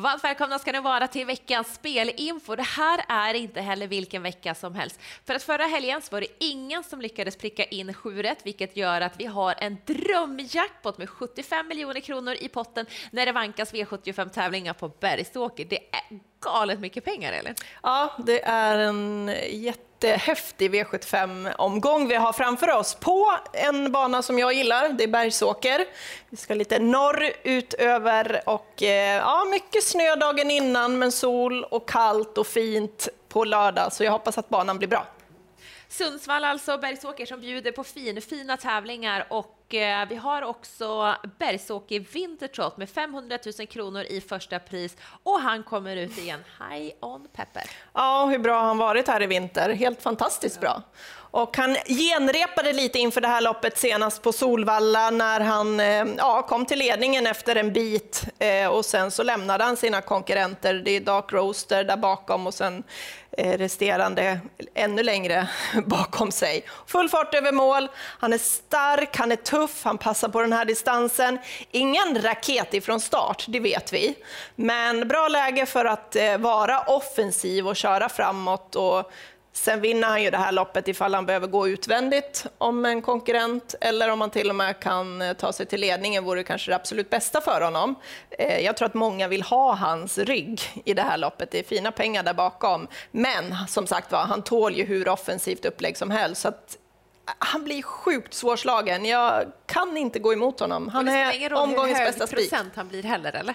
Varmt välkomna ska ni vara till veckans spelinfo. Det här är inte heller vilken vecka som helst. För att förra helgen var det ingen som lyckades pricka in 7 rätt, vilket gör att vi har en drömjackpot med 75 miljoner kronor i potten när det vankas V75-tävlingar på Bergsåker. Det är galet mycket pengar, eller? Ja, det är en jättehäftig V75-omgång vi har framför oss på en bana som jag gillar, det är Bergsåker. Vi ska lite norrut över och eh, ja, mycket snö dagen innan, men sol och kallt och fint på lördag, så jag hoppas att banan blir bra. Sundsvall alltså, Bergsåker som bjuder på fin, fina tävlingar och eh, vi har också Bergsåker Vintertrot med 500 000 kronor i första pris och han kommer ut igen. High on pepper. Ja, hur bra har han varit här i vinter? Helt fantastiskt bra. Och han genrepade lite inför det här loppet senast på Solvalla när han eh, ja, kom till ledningen efter en bit eh, och sen så lämnade han sina konkurrenter. Det är Dark Roaster där bakom och sen eh, resterande ännu längre bakom sig. Full fart över mål, han är stark, han är tuff, han passar på den här distansen. Ingen raket ifrån start, det vet vi. Men bra läge för att vara offensiv och köra framåt och Sen vinner han ju det här loppet ifall han behöver gå utvändigt om en konkurrent eller om han till och med kan eh, ta sig till ledningen vore kanske det absolut bästa för honom. Eh, jag tror att många vill ha hans rygg i det här loppet. Det är fina pengar där bakom. Men som sagt var, han tål ju hur offensivt upplägg som helst. Så att eh, han blir sjukt svårslagen. Jag kan inte gå emot honom. Han är omgångens bästa spik. procent han blir heller, eller?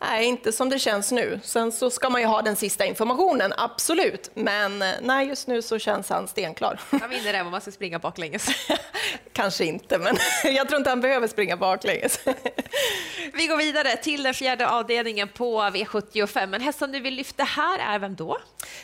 Nej, inte som det känns nu. Sen så ska man ju ha den sista informationen, absolut. Men eh, nej, just nu så känns han stenklar. Han vinner även om man ska springa baklänges. Kanske inte, men jag tror inte han behöver springa baklänges. Vi går vidare till den fjärde avdelningen på V75. Men hästen du vill lyfta här är vem då?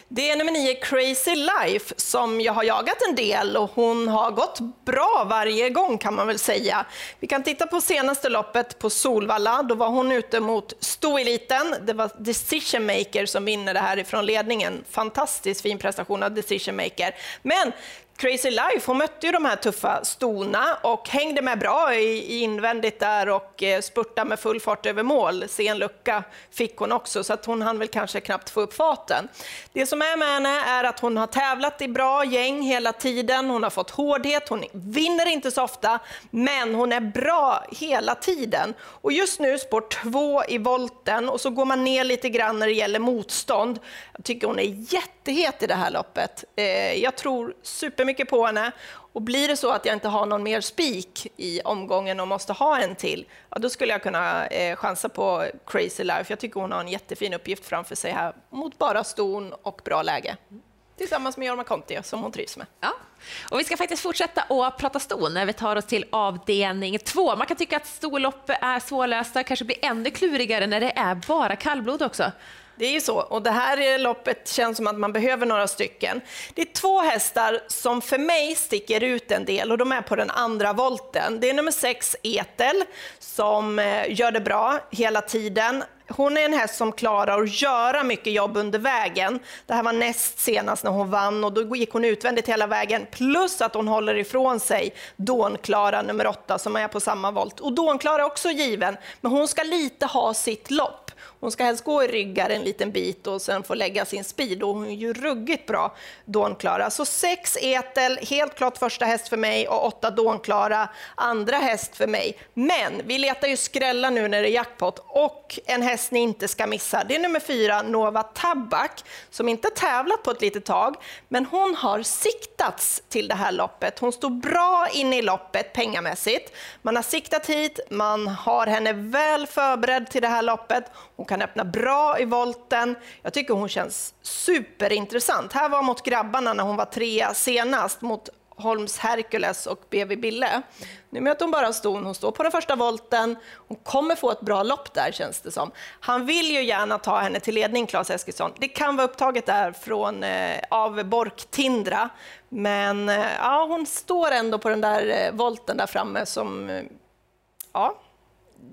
Det är nummer nio, Crazy Life, som jag har jagat en del och hon har gått bra varje gång kan man väl säga. Vi kan titta på senaste loppet på Solvalla. Då var hon ute mot Stoeliten. Det var Decision Maker som vinner det här ifrån ledningen. Fantastiskt fin prestation av Decision Maker. Men Crazy Life, hon mötte ju de här tuffa stona och hängde med bra i, invändigt där och eh, spurtade med full fart över mål. Sen lucka fick hon också, så att hon hann väl kanske knappt få upp farten. Det som är med henne är att hon har tävlat i bra gäng hela tiden. Hon har fått hårdhet, hon vinner inte så ofta, men hon är bra hela tiden. Och just nu spår två i volten och så går man ner lite grann när det gäller motstånd. Jag tycker hon är jättehet i det här loppet. Eh, jag tror supermycket på henne. Och blir det så att jag inte har någon mer spik i omgången och måste ha en till, ja, då skulle jag kunna eh, chansa på Crazy Life. Jag tycker hon har en jättefin uppgift framför sig här mot bara ston och bra läge. Tillsammans med Jorma Conti som hon trivs med. Ja. Och vi ska faktiskt fortsätta att prata ston när vi tar oss till avdelning två. Man kan tycka att storlopp är svårlösta, kanske blir ännu klurigare när det är bara kallblod också. Det är ju så. Och det här loppet känns som att man behöver några stycken. Det är två hästar som för mig sticker ut en del och de är på den andra volten. Det är nummer sex Etel som eh, gör det bra hela tiden. Hon är en häst som klarar att göra mycket jobb under vägen. Det här var näst senast när hon vann och då gick hon utvändigt hela vägen. Plus att hon håller ifrån sig Dånklara nummer åtta som är på samma volt. Och Dånklara är också given, men hon ska lite ha sitt lopp. Hon ska helst gå i ryggar en liten bit och sen få lägga sin speed och hon är ju ruggigt bra, Dånklara. Så sex Etel, helt klart första häst för mig och åtta Dånklara, andra häst för mig. Men vi letar ju skrälla nu när det är jackpot och en häst ni inte ska missa. Det är nummer fyra, Nova Tabak, som inte tävlat på ett litet tag, men hon har siktats till det här loppet. Hon står bra inne i loppet pengamässigt. Man har siktat hit, man har henne väl förberedd till det här loppet. Hon kan öppna bra i volten. Jag tycker hon känns superintressant. Här var mot grabbarna när hon var trea senast mot Holms Hercules och BV Bille. Nu möter hon bara ston, hon står på den första volten, hon kommer få ett bra lopp där känns det som. Han vill ju gärna ta henne till ledning, Claes Eskilsson. Det kan vara upptaget där från, eh, av Bork Tindra, men eh, ja, hon står ändå på den där eh, volten där framme som, eh, ja,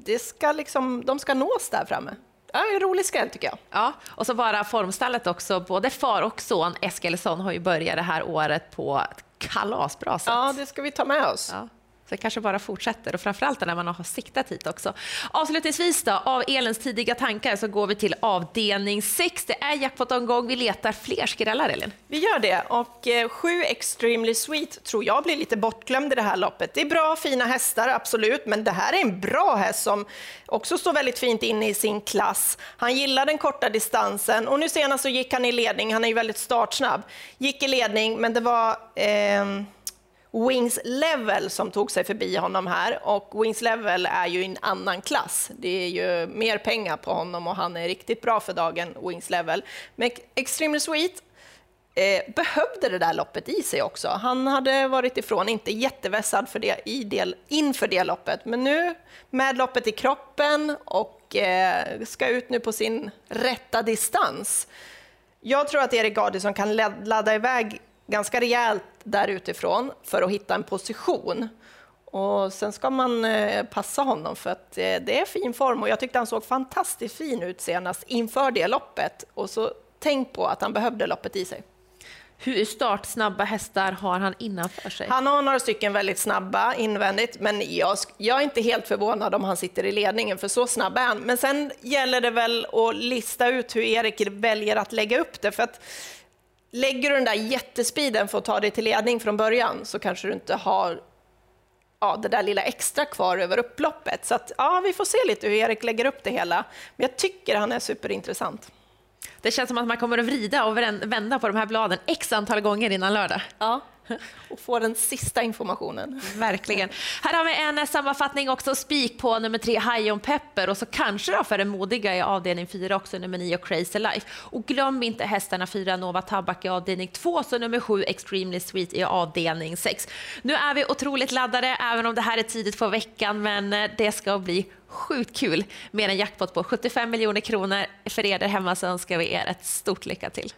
det ska liksom, de ska nås där framme. Ja, en rolig skräll tycker jag. Ja, och så bara formstallet också. Både far och son Eskilsson har ju börjat det här året på ett kalasbra sätt. Ja, det ska vi ta med oss. Ja. Så det kanske bara fortsätter och framförallt när man har siktat hit också. Avslutningsvis då, av Elens tidiga tankar så går vi till avdelning 6. Det är jackpot-omgång. Vi letar fler skrällar, Elin. Vi gör det och eh, sju Extremely Sweet tror jag blir lite bortglömd i det här loppet. Det är bra, fina hästar, absolut, men det här är en bra häst som också står väldigt fint inne i sin klass. Han gillar den korta distansen och nu senast så gick han i ledning. Han är ju väldigt startsnabb. Gick i ledning, men det var eh, Wings Level som tog sig förbi honom här och Wings Level är ju i en annan klass. Det är ju mer pengar på honom och han är riktigt bra för dagen, Wings Level. Men Extremely Sweet eh, behövde det där loppet i sig också. Han hade varit ifrån, inte jättevässad för det, i del, inför det loppet, men nu med loppet i kroppen och eh, ska ut nu på sin rätta distans. Jag tror att Erik Gardisson kan ladda iväg ganska rejält där utifrån för att hitta en position. Och sen ska man eh, passa honom för att eh, det är fin form och jag tyckte han såg fantastiskt fin ut senast inför det loppet. Och så tänk på att han behövde loppet i sig. Hur startsnabba hästar har han innanför sig? Han har några stycken väldigt snabba invändigt, men jag, jag, är inte helt förvånad om han sitter i ledningen, för så snabb är han. Men sen gäller det väl att lista ut hur Erik väljer att lägga upp det, för att lägger du den där jättespeeden för att ta dig till ledning från början så kanske du inte har ja, det där lilla extra kvar över upploppet. Så att, ja, vi får se lite hur Erik lägger upp det hela. Men jag tycker han är superintressant. Det känns som att man kommer att vrida och vända på de här bladen x antal gånger innan lördag. Ja, och få den sista informationen. Verkligen. Här har vi en sammanfattning också, spik på nummer tre, High on Pepper och så kanske då för den modiga i avdelning fyra också nummer nio, Crazy Life. Och glöm inte hästarna fyra, Nova Tabak i avdelning två, så nummer sju, Extremely Sweet i avdelning sex. Nu är vi otroligt laddade, även om det här är tidigt på veckan, men eh, det ska bli sjukt kul med en jackpot på 75 miljoner kronor. För er där hemma så önskar vi er ett stort lycka till.